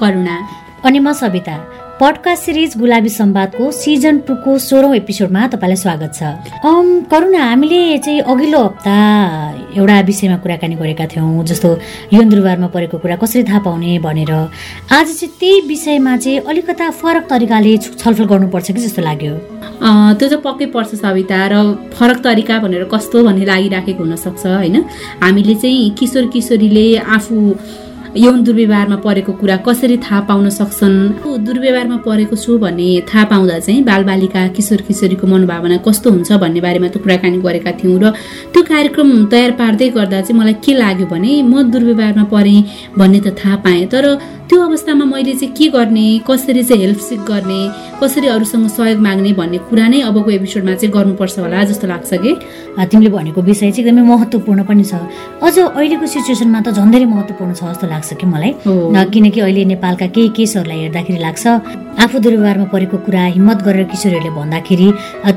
करुणा अनि म Savita. Podcast series गुलाबी सम्वादको सिजन टूको सोह्रौँ एपिसोडमा तपाईँलाई स्वागत छ। करुणा हामीले चाहिँ अघिल्लो हप्ता एउटा विषयमा कुराकानी गरेका थियौँ जस्तो यौन दुर्व्यवहारमा परेको कुरा कसरी थाहा पाउने भनेर। आज चाहिँ त्यही विषयमा चाहिँ अलिकता फरक तरिकाले छलफल गर्नुपर्छ कि जस्तो लाग्यो? त्यो चाहिँ पक्कै पर्छ सविता र फरक तरिका भनेर कस्तो भन्ने लागिराखेको हुनसक्छ होइन? हामीले चाहिँ किशोर किशोरीले आफू यौन दुर्व्यवहारमा परेको कुरा कसरी थाहा पाउन सक्छन्? दुर्व्यवहारमा परेको छु भन्ने थाहा पाउँदा चाहिँ बालबालिका किशोर किशोरीको मनोभावना कस्तो हुन्छ भन्ने बारेमा त कुराकानी गरेका थियौँ र त्यो कार्यक्रम तयार पार्दै गर्दा चाहिँ मलाई के लाग्यो भने म दुर्व्यवहारमा परेँ भन्ने त थाहा पाएँ तर त्यो अवस्थामा मैले चाहिँ के गर्ने कसरी चाहिँ हेल्प सिक गर्ने कसरी अरूसँग सहयोग माग्ने भन्ने कुरा नै अबको एपिसोडमा चाहिँ गर्नुपर्छ होला जस्तो लाग्छ कि? तिमीले भनेको विषय चाहिँ एकदमै महत्त्वपूर्ण पनि छ। अझ अहिलेको सिचुएसनमा त झन् धेरै महत्त्वपूर्ण छ जस्तो लाग्छ कि मलाई? किनकि अहिले नेपालका केही केसहरूलाई हेर्दाखेरि लाग्छ आफू दुर्व्यवहारमा परेको कुरा हिम्मत गरेर किशोरहरूले भन्दाखेरि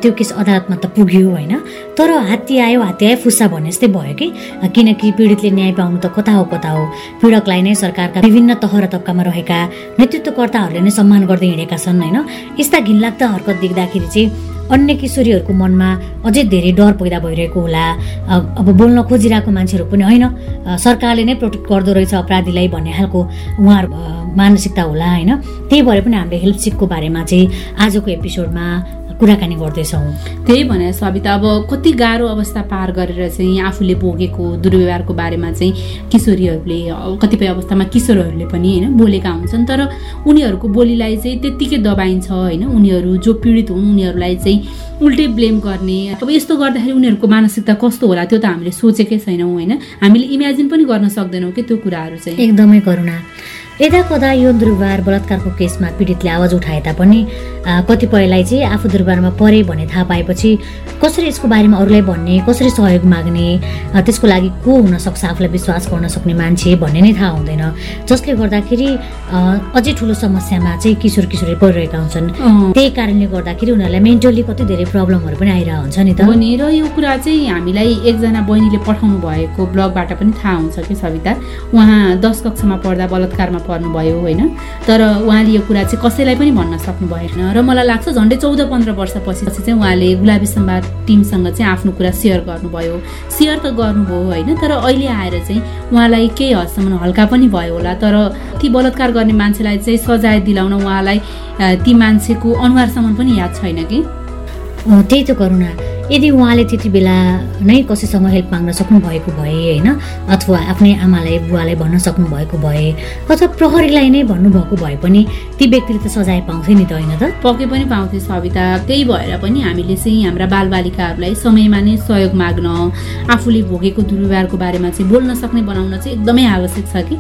त्यो केस अदालतमा त पुग्यो होइन? तर हात्ती आयो हात्ती आयो फुस्सा भन्ने जस्तै भयो कि? किनकि पीडितले न्याय पाउनु त कता हो कता हो? पीडकलाई नै सरकारका विभिन्न तह र तब्कामा रहेका नेतृत्वकर्ताहरूले नै सम्मान गर्दै हिँडेका छन् होइन? यस्ता घिनलाग्दा हरकत देख्दाखेरि चाहिँ अन्य किशोरीहरूको मनमा अझै धेरै डर पैदा भइरहेको होला। अब बोल्न खोजिरहेको मान्छेहरू पनि होइन। सरकारले नै प्रोटेक्ट गर्दो रहेछ अपराधीलाई भन्ने खालको उहाँहरू मानसिकता होला होइन? त्यही भएर पनि हामीले हेल्प सिकको बारेमा चाहिँ आजको एपिसोडमा कुराकानी गर्दैछौँ। त्यही भने सविता अब कति गाह्रो अवस्था पार गरेर चाहिँ आफूले भोगेको दुर्व्यवहारको बारेमा चाहिँ किशोरीहरूले कतिपय अवस्थामा किशोरहरूले पनि होइन बोलेका हुन्छन्। तर उनीहरूको बोलीलाई चाहिँ त्यत्तिकै दबाइन्छ होइन। उनीहरू जो पीडित हुन् उनीहरूलाई चाहिँ उल्टै ब्लेम गर्ने। अब यस्तो गर्दाखेरि उनीहरूको मानसिकता कस्तो होला त्यो त हामीले सोचेकै छैनौँ होइन। हामीले इमेजिन पनि गर्न सक्दैनौँ कि त्यो कुराहरू चाहिँ। एकदमै करुणा। यदा कदा यो दुर्व्यवहार बलात्कारको केसमा पीडितले आवाज उठाए तापनि कतिपयलाई चाहिँ आफू दुर्व्यवहारमा परे भन्ने थाहा पाएपछि कसरी यसको बारेमा अरूलाई भन्ने कसरी सहयोग माग्ने त्यसको लागि को हुनसक्छ आफूलाई विश्वास गर्न सक्ने मान्छे भन्ने नै थाहा हुँदैन। जसले गर्दाखेरि अझै ठुलो समस्यामा चाहिँ किशोर किशोरी परिरहेका हुन्छन्। त्यही कारणले गर्दाखेरि उनीहरूलाई मेन्टल्ली कति धेरै प्रब्लमहरू पनि आइरहेको हुन्छ नि त। र यो कुरा चाहिँ हामीलाई एकजना बहिनीले पठाउनु भएको ब्लगबाट पनि थाहा हुन्छ कि सविता? उहाँ दस कक्षामा पढ्दा बलात्कारमा पर्नुभयो होइन? तर उहाँले यो कुरा चाहिँ कसैलाई पनि भन्न सक्नु भएन र मलाई लाग्छ झन्डै चौध पन्ध्र वर्षपछि चाहिँ उहाँले गुलाबी सम्वाद टिमसँग चाहिँ आफ्नो कुरा सेयर गर्नुभयो। सेयर त गर्नुभयो होइन? तर अहिले आएर चाहिँ उहाँलाई केही हदसम्म हल्का पनि भयो होला। तर ती बलात्कार गर्ने मान्छेलाई चाहिँ सजाय दिलाउन उहाँलाई ती मान्छेको अनुहारसम्म पनि याद छैन कि? त्यही त करुणा। यदि उहाँले त्यति बेला नै कसैसँग हेल्प माग्न सक्नु भएको भए होइन अथवा आफ्नै आमालाई बुवालाई भन्न सक्नु भएको भए अथवा प्रहरीलाई नै भन्नुभएको भए पनि ती व्यक्तिले त सजाय पाउँथे नि त होइन त? पक्कै पनि पाउँथे सविता। त्यही भएर पनि हामीले चाहिँ हाम्रा बालबालिकाहरूलाई समयमा नै सहयोग माग्न आफूले भोगेको दुर्व्यवहारको बारेमा चाहिँ बोल्न सक्ने बनाउन चाहिँ एकदमै आवश्यक छ कि।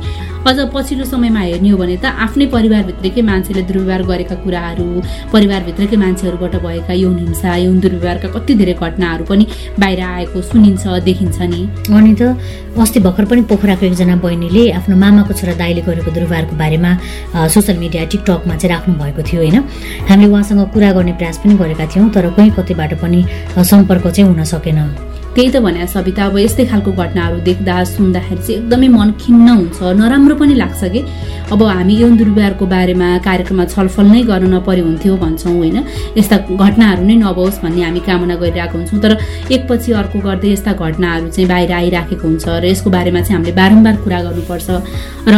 अझ पछिल्लो समयमा हेर्ने हो भने त आफ्नै परिवारभित्रकै मान्छेले दुर्व्यवहार गरेका कुराहरू परिवारभित्रकै मान्छेहरूबाट भएका यौन हिंसा यौन दुर्व्यवहारका कति धेरै घटनाहरू पनि बाहिर आएको सुनिन्छ देखिन्छ नि। अनि त अस्ति भर्खर पनि पोखराको एकजना बहिनीले आफ्नो मामाको छोरा दाइले गरेको दुर्व्यवहारको बारेमा सोसियल मिडिया टिकटकमा चाहिँ राख्नु भएको थियो होइन? हामीले उहाँसँग कुरा गर्ने प्रयास पनि गरेका थियौँ तर कहीँ कतैबाट पनि सम्पर्क चाहिँ हुन सकेन। त्यही त भने सविता अब यस्तै खालको घटनाहरू देख्दा सुन्दाखेरि चाहिँ एकदमै मन खिन्न हुन्छ। नराम्रो पनि लाग्छ कि? अब हामी यौन दुर्व्यवहारको बारेमा कार्यक्रममा छलफल नै गर्न नपरे हुन्थ्यो भन्छौँ होइन? यस्ता घटनाहरू नै नभओस् भन्ने हामी कामना गरिरहेको हुन्छौँ तर एकपछि अर्को गर्दै यस्ता घटनाहरू चाहिँ बाहिर आइराखेको हुन्छ र यसको बारेमा चाहिँ हामीले बारम्बार कुरा गर्नुपर्छ। र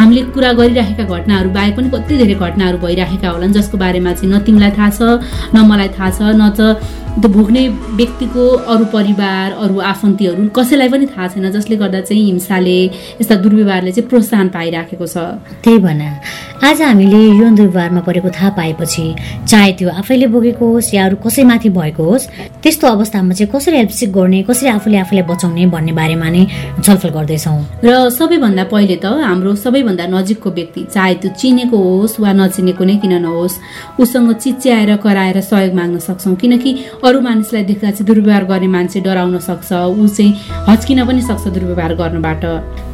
हामीले कुरा गरिराखेका घटनाहरू बाहेक पनि कति धेरै घटनाहरू भइराखेका होलान् जसको बारेमा चाहिँ न तिमीलाई थाहा छ न मलाई थाहा छ न त त्यो भोग्ने व्यक्तिको अरू परिवार अरू आफन्तीहरू कसैलाई पनि थाहा छैन जसले गर्दा चाहिँ हिंसाले यस्ता दुर्व्यवहारले चाहिँ प्रोत्साहन पाइराखेको छ। त्यही भन। आज हामीले यौन दुर्व्यवहारमा परेको थाहा पाएपछि चाहे त्यो आफैले भोगेको होस् या अरू कसैमाथि भएको होस् त्यस्तो अवस्थामा चाहिँ कसरी हेल्प सिक गर्ने कसरी आफूले आफूलाई बचाउने भन्ने बारेमा नै छलफल गर्दैछौँ। र सबैभन्दा पहिले त हाम्रो सबैभन्दा नजिकको व्यक्ति चाहे त्यो चिनेको होस् वा नचिनेको नै किन नहोस् उसँग चिच्याएर कराएर सहयोग माग्न सक्छौँ। किनकि अरू मानिसलाई देख्दा चाहिँ दुर्व्यवहार गर्ने मान्छे डराउन सक्छ ऊ चाहिँ हच्किन पनि सक्छ दुर्व्यवहार गर्नबाट।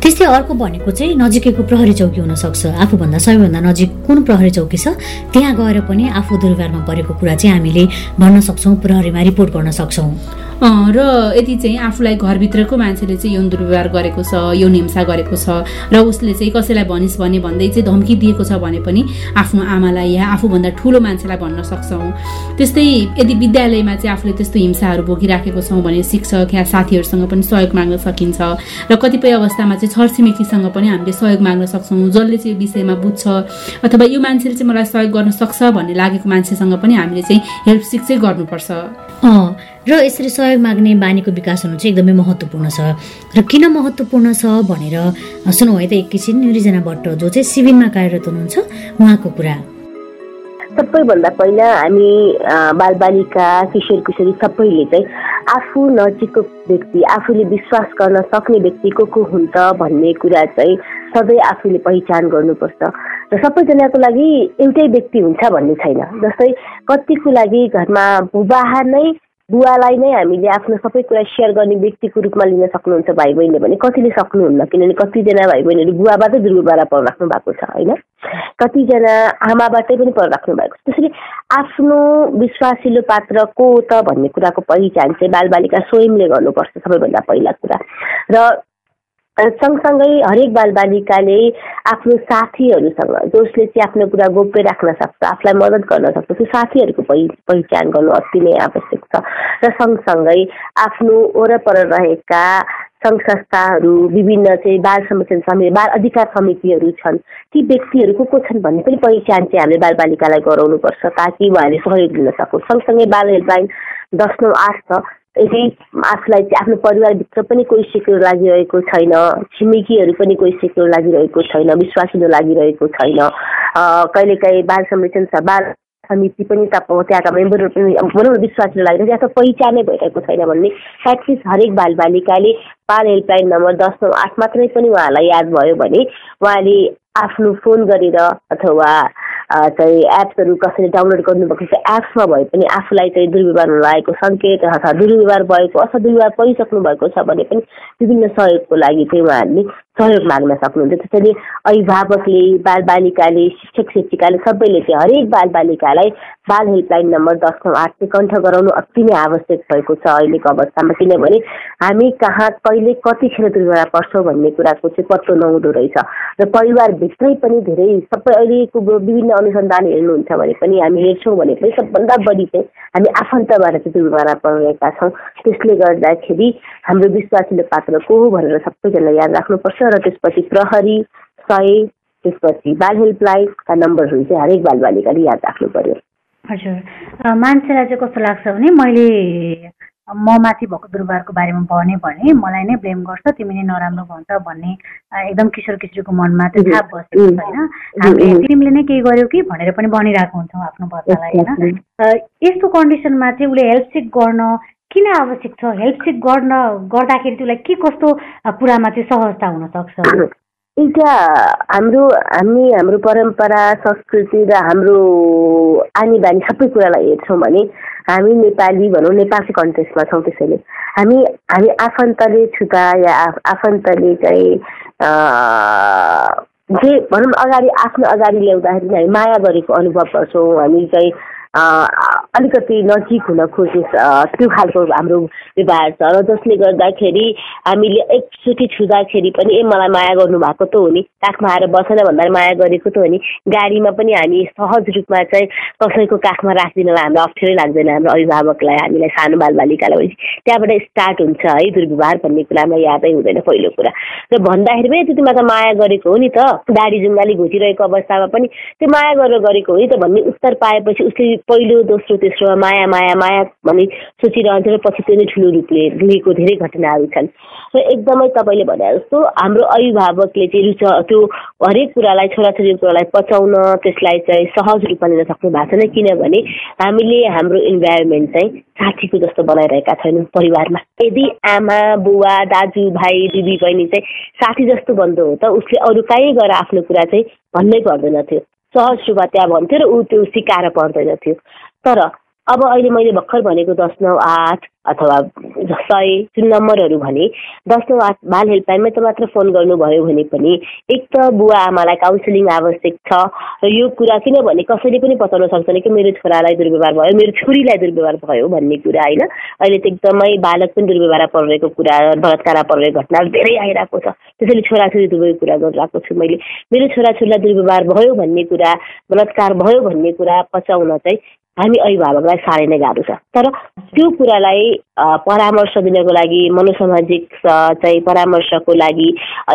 त्यस्तै अर्को भनेको चाहिँ नजिकैको प्रहरी चौकी हुनसक्छ। आफूभन्दा सबैभन्दा नजिक कुन प्रहरी चौकी छ त्यहाँ गएर पनि आफू दुर्व्यवहारमा परेको कुरा चाहिँ हामीले भन्न सक्छौँ प्रहरीमा रिपोर्ट गर्न सक्छौँ। र यदि चाहिँ आफूलाई घरभित्रको मान्छेले चाहिँ यौन दुर्व्यवहार गरेको छ यौन हिंसा गरेको छ र उसले चाहिँ कसैलाई भनिस् भने भन्दै चाहिँ धम्की दिएको छ भने पनि आफ्नो आमालाई या आफूभन्दा ठुलो मान्छेलाई भन्न सक्छौँ। त्यस्तै यदि विद्यालयमा चाहिँ आफूले त्यस्तो हिंसाहरू भोगिराखेको छौँ भने शिक्षक या साथीहरूसँग पनि सहयोग माग्न सकिन्छ। र कतिपय अवस्थामा चाहिँ छरछिमेकीसँग पनि हामीले सहयोग माग्न सक्छौँ। जसले चाहिँ यो विषयमा बुझ्छ अथवा यो मान्छेले चाहिँ मलाई सहयोग गर्न सक्छ भन्ने लागेको मान्छेसँग पनि हामीले चाहिँ हेल्प सिक चाहिँ गर्नुपर्छ र यसरी सहयोग माग्ने बानीको विकास हुनु चाहिँ एकदमै महत्त्वपूर्ण छ। र किन महत्त्वपूर्ण छ भनेर सुनौ है त एकैछिन। रिजना भट्ट जो चाहिँ सिभिनमा कार्यरत हुनुहुन्छ उहाँको कुरा। सबैभन्दा पहिला हामी बालबालिका किशोर किशोरी सबैले चाहिँ आफू नजिकको व्यक्ति आफूले विश्वास गर्न सक्ने व्यक्ति को को हुन्छ भन्ने कुरा चाहिँ सधैँ आफूले पहिचान गर्नुपर्छ। र सबैजनाको लागि एउटै व्यक्ति हुन्छ भन्ने छैन। जस्तै कतिको लागि घरमा बुबाहा नै बुवालाई नै हामीले आफ्नो सबै कुरा सेयर गर्ने व्यक्तिको रूपमा लिन सक्नुहुन्छ भाइ बहिनीले भने कतिले सक्नुहुन्न? किनभने कतिजना भाइ बहिनीहरू बुवाबाटै दुर्गुबारा राख्नु भएको छ होइन? कतिजना आमाबाटै पनि राख्नु भएको छ। त्यसरी आफ्नो विश्वासिलो पात्र को त भन्ने कुराको पहिचान चाहिँ बालबालिका स्वयंले गर्नुपर्छ सबैभन्दा पहिला कुरा। र सँगसँगै हरेक बालबालिकाले आफ्नो साथीहरूसँग जसले चाहिँ आफ्नो कुरा गोप्य राख्न सक्छ आफूलाई मद्दत गर्न सक्छ त्यो साथीहरूको पहि पहिचान गर्नु अति नै आवश्यक छ। र सँगसँगै आफ्नो वरपर रहेका सङ्घ संस्थाहरू विभिन्न चाहिँ बाल संरक्षण समिति बाल अधिकार समितिहरू छन् ती व्यक्तिहरू को को छन् भन्ने पनि पहिचान चाहिँ हामीले बालबालिकालाई गराउनुपर्छ ताकि उहाँहरूले सहयोग दिन सकोस् सँगसँगै बाल हेल्पलाइन दस नौ आठ छ। यदि आफूलाई आफ्नो परिवारभित्र पनि कोही सिक्योर लागिरहेको छैन छिमेकीहरू पनि कोही सिक्योर लागिरहेको छैन विश्वासिलो लागिरहेको छैन कहिलेकाहीँ बाल संरक्षण छ बाल समिति पनि त्यहाँका मेम्बरहरू पनि भनौँ न विश्वासले लागेर अथवा पहिचानै भइरहेको छैन भन्ने एटलिस्ट हरेक बालबालिकाले बाल हेल्पलाइन नम्बर दस नौ आठ मात्रै पनि उहाँलाई याद भयो भने उहाँले आफ्नो फोन गरेर अथवा चाहिँ एप्सहरू कसैले डाउनलोड गर्नुभएको छ एप्समा भए पनि आफूलाई चाहिँ दुर्व्यवहार लागेको सङ्केत अथवा दुर्व्यवहार भएको अथवा दुर्व्यवहार परिसक्नु भएको छ भने पनि विभिन्न सहयोगको लागि चाहिँ उहाँहरूले सहयोग माग्न सक्नुहुन्छ। त्यसैले अभिभावकले बालबालिकाले शिक्षक शिक्षिकाले सबैले चाहिँ हरेक बालबालिकालाई बाल हेल्पलाइन नम्बर दस नौ आठ चाहिँ कण्ठ गराउनु अति नै आवश्यक भएको छ अहिलेको अवस्थामा। किनभने हामी कहाँ कहिले कतिखेर दुर्व्यवहार पर्छौँ भन्ने कुराको चाहिँ पत्तो नहुँदो रहेछ। र परिवारभित्रै पनि धेरै सबै अहिलेको विभिन्न अनुसन्धान हेर्नुहुन्छ भने पनि हामी हेर्छौँ भने पनि सबभन्दा बढी चाहिँ हामी आफन्तबाट चाहिँ दुर्घटना परिरहेका छौँ। त्यसले गर्दाखेरि हाम्रो विश्वासिलो पात्र को हो भनेर सबैजनालाई याद राख्नुपर्छ। र त्यसपछि प्रहरी सय त्यसपछि बाल हेल्पलाइनका नम्बरहरू चाहिँ हरेक बालबालिकाले याद राख्नु पर्यो। हजुर। मान्छेलाई चाहिँ कस्तो लाग्छ भने मैले म माथि भएको दुर्व्यवहारको बारेमा भने भने मलाई नै ब्लेम गर्छ तिमी नै नराम्रो भन्छ भन्ने एकदम किशोर किशोरीको मनमा त्यो छाप बसेको छ होइन हामीले तिमीले नै केही गर्यो कि भनेर पनि भनिरहेको हुन्छौँ आफ्नो बच्चालाई होइन? यस्तो कन्डिसनमा चाहिँ उसले हेल्प सिक गर्न किन आवश्यक छ? हेल्प सिक गर्न गर्दाखेरि चाहिँ उसलाई के कस्तो कुरामा चाहिँ सहजता हुनसक्छ एउटा हाम्रो हामी हाम्रो परम्परा संस्कृति र हाम्रो आनी बानी सबै कुरालाई हेर्छौँ भने हामी नेपाली भनौँ नेपालकै कन्टेक्समा छौँ त्यसैले। हामी हामी आफन्तले छुता या आफन्तले चाहिँ जे भनौँ अगाडि आफ्नो अगाडि ल्याउँदाखेरि हामी माया गरेको अनुभव गर्छौँ। हामी चाहिँ अलिकति नजिक हुन खोज्ने त्यो खालको हाम्रो व्यवहार छ र जसले गर्दाखेरि हामीले एकचोटि छुँदाखेरि पनि ए मलाई माया गर्नुभएको त हो नि। काखमा आएर बसेन भन्दा माया गरेको त हो नि। गाडीमा पनि हामी सहज रूपमा चाहिँ कसैको काखमा राखिदिनलाई हाम्रो अप्ठ्यारै लाग्दैन। हाम्रो अभिभावकलाई हामीलाई सानो बालबालिकालाई त्यहाँबाट स्टार्ट हुन्छ है दुर्व्यवहार भन्ने कुरामा यादै हुँदैन पहिलो कुरा। र भन्दाखेरि पनि त्यतिमा त माया गरेको हो नि त। दाडी जुङ्गाली घुटिरहेको अवस्थामा पनि त्यो माया गरेर गरेको हो नि त भन्ने उत्तर पाएपछि उसले पहिलो दोस्रो तेस्रोमा माया माया माया भन्ने सोचिरहन्छ र पछि त्यो नै ठुलो रूपले लिएको धेरै घटनाहरू छन्। र एकदमै तपाईँले भने जस्तो हाम्रो अभिभावकले चाहिँ रुच त्यो हरेक कुरालाई छोराछोरीको कुरालाई पचाउन त्यसलाई चाहिँ सहज रूपमा लिन सक्नु भएको छैन। किनभने हामीले हाम्रो इन्भाइरोमेन्ट चाहिँ साथीको जस्तो बनाइरहेका छैनौँ परिवारमा। यदि आमा बुवा दाजु भाइ दिदी बहिनी चाहिँ साथी जस्तो बन्दो हो त उसले अरू कहीँ गएर आफ्नो कुरा चाहिँ भन्नै पर्दैन थियो। सहज सुभा त्यहाँ भन्थ्यो र ऊ त्यो सिकाएर पर्दैन थियो तर अब अहिले मैले भर्खर भनेको दस नौ आठ अथवा सय जुन नम्बरहरू भने दस नौ आठ बाल हेल्पलाइनमै त मात्र फोन गर्नुभयो भने पनि एक त बुवा आमालाई काउन्सिलिङ आवश्यक छ र यो कुरा किनभने कसैले पनि बताउन सक्दैन कि मेरो छोरालाई दुर्व्यवहार भयो मेरो छोरीलाई दुर्व्यवहार भयो भन्ने कुरा होइन। अहिले त एकदमै बालक पनि दुर्व्यवहार परिरहेको कुरा बलात्कार परिरहेको घटनाहरू धेरै आइरहेको छ। त्यसैले छोराछोरी दुवैको कुरा गरिरहेको छु मैले। मेरो छोराछोरीलाई दुर्व्यवहार भयो भन्ने कुरा बलात्कार भयो भन्ने कुरा पचाउन चाहिँ हामी अभिभावकलाई साह्रै नै गाह्रो छ। तर त्यो कुरालाई परामर्श दिनको लागि मनोसामाजिक चाहिँ परामर्शको लागि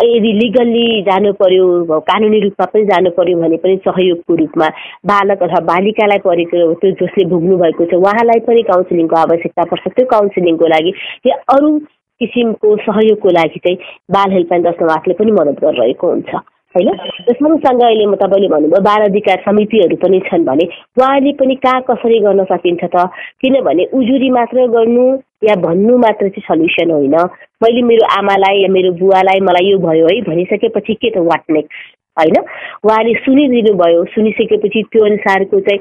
यदि लिगल्ली जानु पर्यो कानुनी रूपमा पनि जानु पर्यो भने पनि सहयोगको रूपमा बालक अथवा बालिकालाई परेको त्यो जसले भोग्नु भएको छ उहाँलाई पनि काउन्सिलिङको आवश्यकता पर्छ। त्यो काउन्सिलिङको लागि या अरू किसिमको सहयोगको लागि चाहिँ बाल हेल्पलाइन दशमावासले पनि मद्दत गरिरहेको हुन्छ। होइन? सँगसँगै अहिले म तपाईँले भन्नुभयो बाल अधिकार समितिहरू पनि छन् भने उहाँले पनि कहाँ कसरी गर्न सकिन्छ त? किनभने उजुरी मात्र गर्नु या भन्नु मात्र चाहिँ सल्युसन होइन। मैले मेरो आमालाई या मेरो बुवालाई मलाई यो भयो है भनिसकेपछि के त वाट नेक्स्ट होइन? उहाँले सुनिदिनु भयो सुनिसकेपछि त्यो अनुसारको चाहिँ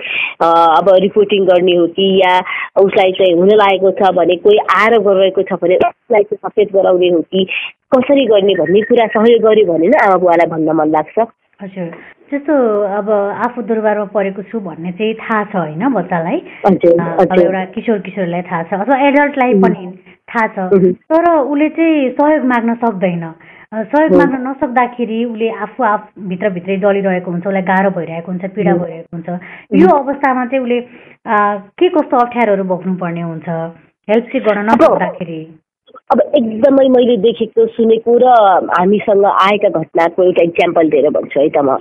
अब रिपोर्टिङ गर्ने हो कि या उसलाई चाहिँ हुन लागेको छ भने कोही आएर गरिरहेको छ भने उसलाई चाहिँ सचेत गराउने हो कि? कसरी गर्ने भन्ने कुरा सहयोग गर्यो भने नै आमा बुवालाई भन्न मन लाग्छ। हजुर। त्यस्तो अब आफू दरबारमा परेको छु भन्ने चाहिँ थाहा छ होइन बच्चालाई? एउटा किशोर किशोरलाई थाहा छ अथवा एडल्टलाई पनि थाहा छ। तर उसले चाहिँ सहयोग माग्न सक्दैन। सहयोग माग्न नसक्दाखेरि उसले आफू आफ भित्रभित्रै जलिरहेको हुन्छ उसलाई गाह्रो भइरहेको हुन्छ पीडा भइरहेको हुन्छ। यो अवस्थामा चाहिँ उसले के कस्तो अप्ठ्यारोहरू भोग्नुपर्ने हुन्छ? हेल्प चाहिँ गर्न नसक्दाखेरि। अब एकदमै मैले देखेको सुनेको र हामीसँग आएका घटनाको एउटा इक्जाम्पल दिएर भन्छु है त म।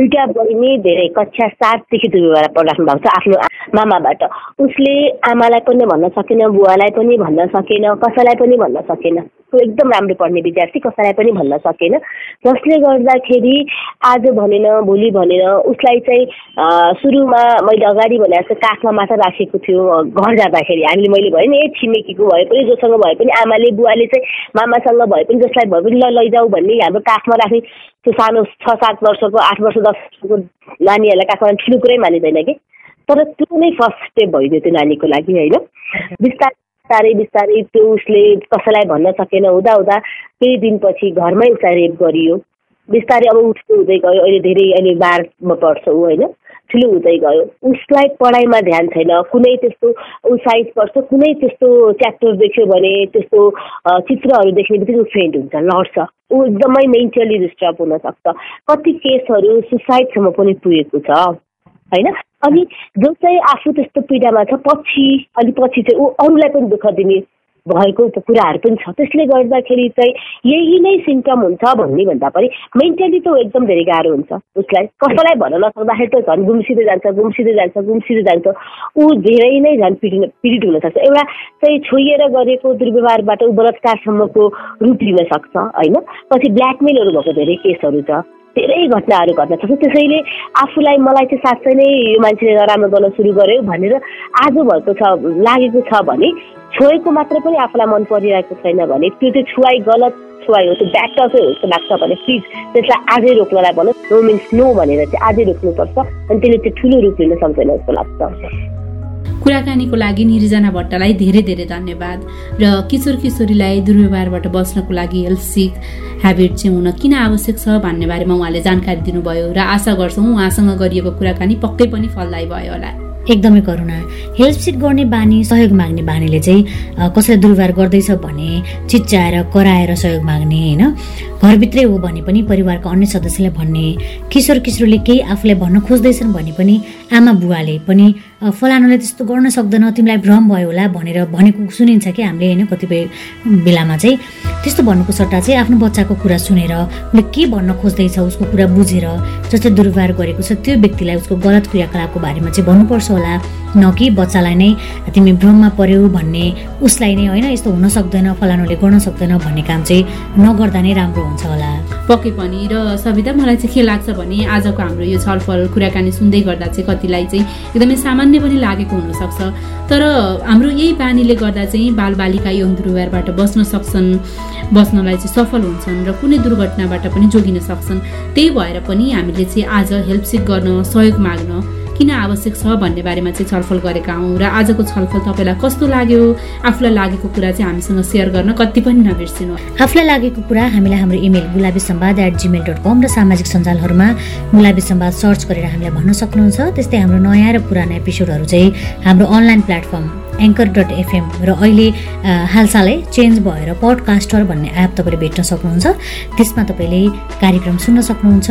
एउटा बहिनी धेरै कक्षा सातदेखि दुर्व्यवहार पढाउनु भएको छ आफ्नो मामाबाट। उसले आमालाई पनि भन्न सकेन बुवालाई पनि भन्न सकेन कसैलाई पनि भन्न सकेन। एकदम राम्रो पढ्ने विद्यार्थी कसैलाई पनि भन्न सकेन। जसले गर्दाखेरि आज भनेन भोलि भनेन उसलाई चाहिँ सुरुमा मैले अगाडि भने जस्तो काखमा मात्र राखेको थियो घर जाँदाखेरि। हामीले मैले भने नि ए छिमेकीको भए पनि जोसँग भए पनि आमाले बुवाले चाहिँ मामासँग भए पनि जसलाई भए पनि ल लैजाऊ भन्ने हाम्रो काखमा राखे त्यो सानो छ सात वर्षको आठ वर्ष दस वर्षको नानीहरूलाई काखमा ठुलो कुरै मानिँदैन कि? तर त्यो नै फर्स्ट स्टेप भइदियो त्यो नानीको लागि होइन? बिस्तारै बिस्तारै बिस्तारै त्यो उसले कसैलाई भन्न सकेन। हुँदा हुँदा केही दिनपछि घरमै उसलाई रेप गरियो। बिस्तारै अब उठ्दै हुँदै गयो। अहिले धेरै अहिले बारमा पढ्छ ऊ होइन? ठुलो हुँदै गयो। उसलाई पढाइमा ध्यान छैन। कुनै त्यस्तो ऊ साइन्स पढ्छ कुनै त्यस्तो च्याप्टर देख्यो भने त्यस्तो चित्रहरू देख्ने बित्तिकै ऊ फेन्ट हुन्छ लड्छ। ऊ एकदमै मेन्टली डिस्टर्ब हुनसक्छ कति केसहरू सुसाइडसम्म पनि पुगेको छ होइन? अनि जो चाहिँ आफू त्यस्तो पीडामा छ पछि अनि पछि चाहिँ ऊ अरूलाई पनि दुःख दिने भएको कुराहरू पनि छ। त्यसले गर्दाखेरि चाहिँ यही नै सिम्टम हुन्छ भन्ने भन्दा पनि मेन्टली त एकदम धेरै गाह्रो हुन्छ। उसलाई कसैलाई भन्न नसक्दाखेरि त झन् गुम्सिँदै जान्छ गुम्सिँदै जान्छ गुम्सिँदै जान्छ। ऊ धेरै नै झन् पीडित पीडित हुनसक्छ एउटा चाहिँ छोइएर गरेको दुर्व्यवहारबाट ऊ बलात्कारसम्मको रूप लिन सक्छ होइन? पछि ब्ल्याकमेलहरू भएको धेरै केसहरू छ। धेरै घटनाहरू घट्न सक्छ त्यसैले आफूलाई मलाई चाहिँ साँच्चै नै यो मान्छेले नराम्रो गर्न सुरु गर्यो भनेर आज भएको छ लागेको छ भने छोएको मात्र पनि आफूलाई मन परिरहेको छैन भने त्यो चाहिँ छुवाई गलत छुवाई हो त्यो ब्याटकै हो जस्तो लाग्छ भने प्लिज त्यसलाई आजै रोक्नलाई भन्नु नो मिन्स नो भनेर चाहिँ आजै रोक्नुपर्छ अनि त्यसले चाहिँ ठुलो रूप लिन सक्दैन जस्तो लाग्छ। कुराकानीको लागि निरिजना भट्टलाई धेरै धेरै धन्यवाद र किशोर किशोरीलाई दुर्व्यवहारबाट बस्नको लागि हेल्थ सिक ह्याबिट चाहिँ हुन किन आवश्यक छ भन्ने बारेमा उहाँले जानकारी दिनुभयो र आशा गर्छौँ उहाँसँग गरिएको कुराकानी पक्कै पनि फलदायी भयो होला। एकदमै करुणा। हेल्प सिट गर्ने बानी सहयोग माग्ने बानीले चाहिँ कसैलाई दुर्व्यवहार गर्दैछ भने चिच्चाएर कराएर सहयोग माग्ने होइन? घरभित्रै हो भने पनि परिवारका अन्य सदस्यलाई भन्ने किशोर किशोरले केही आफूलाई भन्न खोज्दैछन् भने पनि आमा बुवाले पनि फलानुले त्यस्तो गर्न सक्दैन तिमीलाई भ्रम भयो होला भनेर भनेको सुनिन्छ कि हामीले होइन कतिपय बेलामा चाहिँ। त्यस्तो भन्नुको सट्टा चाहिँ आफ्नो बच्चाको कुरा सुनेर उसले के भन्न खोज्दैछ उसको कुरा बुझेर जसले दुर्व्यवहार गरेको छ त्यो व्यक्तिलाई उसको गलत क्रियाकलापको बारेमा चाहिँ भन्नुपर्छ होला। न कि बच्चालाई नै तिमी भ्रममा पर्यौ भन्ने उसलाई नै होइन यस्तो हुन सक्दैन फलानुले गर्न सक्दैन भन्ने काम चाहिँ नगर्दा नै राम्रो हुन्छ होला। पक्कै पनि र सविता मलाई चाहिँ के लाग्छ भने आजको हाम्रो यो छलफल कुराकानी सुन्दै गर्दा चाहिँ कतिलाई चाहिँ एकदमै सामान्य पनि लागेको हुनसक्छ। तर हाम्रो यही बानीले गर्दा चाहिँ बालबालिका यौन दुर्व्यवहारबाट बस्न सक्छन् बस्नलाई चाहिँ सफल हुन्छन् र कुनै दुर्घटनाबाट पनि जोगिन सक्छन्। त्यही भएर पनि हामीले चाहिँ आज हेल्प सिक गर्न सहयोग माग्न किन आवश्यक छ भन्ने बारेमा चाहिँ छलफल गरेका हौँ र आजको छलफल तपाईँलाई कस्तो लाग्यो? आफूलाई लागेको कुरा चाहिँ हामीसँग सेयर गर्न कति पनि नबिर्सिनु। आफूलाई लागेको कुरा हामीलाई हाम्रो email Gulabi Samvad at Gmail dot com र सामाजिक सञ्जालहरूमा गुलाबी सम्वाद सर्च गरेर हामीलाई भन्न सक्नुहुन्छ। त्यस्तै हाम्रो नयाँ र पुरानो एपिसोडहरू चाहिँ हाम्रो online platform Anchor dot FM र अहिले हालसालै चेन्ज भएर पडकास्टर भन्ने एप तपाईँले भेट्न सक्नुहुन्छ। त्यसमा तपाईँले कार्यक्रम सुन्न सक्नुहुन्छ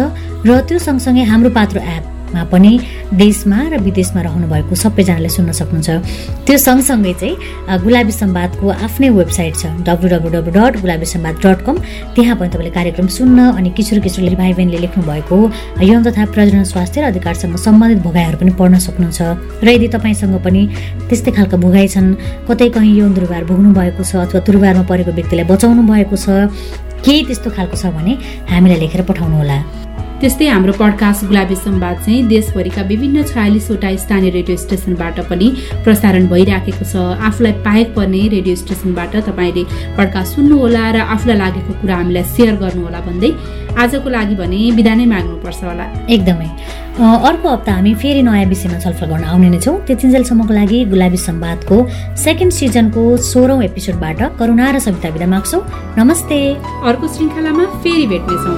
र त्यो सँगसँगै हाम्रो पात्रो एप मा पनि देशमा र विदेशमा रहनुभएको सबैजनाले सुन्न सक्नुहुन्छ। त्यो सँगसँगै चाहिँ गुलाबी सम्वादको आफ्नै वेबसाइट छ W W W dot Gulabi Samvad dot com त्यहाँ पनि तपाईँले कार्यक्रम सुन्न अनि किशोर किशोरले भाइ बहिनीले लेख्नु भएको यौन तथा प्रजनन स्वास्थ्य र अधिकारसँग सम्बन्धित भोगाइहरू पनि पढ्न सक्नुहुन्छ। र यदि तपाईँसँग पनि त्यस्तै खालका भोगाइ छन् कतै कहीँ यौन दुर्व्यवहार भोग्नु भएको छ अथवा दुर्व्यवहारमा परेको व्यक्तिलाई बचाउनु भएको छ केही त्यस्तो खालको छ भने हामीलाई लेखेर पठाउनुहोला। त्यस्तै हाम्रो पडकास्ट गुलाबी सम्वाद चाहिँ देशभरिका विभिन्न छयालिसवटा स्थानीय रेडियो स्टेसनबाट पनि प्रसारण भइराखेको छ। आफूलाई पाएक पर्ने रेडियो स्टेसनबाट तपाईँले पडकास्ट सुन्नुहोला र आफूलाई लागेको कुरा हामीलाई सेयर गर्नुहोला भन्दै आजको लागि भने बिदा नै माग्नुपर्छ होला। एकदमै। अर्को हप्ता हामी फेरि नयाँ विषयमा छलफल गर्न आउने नै छौँ। त्यतिन्जेलसम्मको लागि गुलाबी सम्वादको सेकेन्ड सिजनको सोह्रौँ एपिसोडबाट करुणा र सविता विदा माग्छौँ। नमस्ते। अर्को श्रृङ्खलामा फेरि भेट्नेछौँ।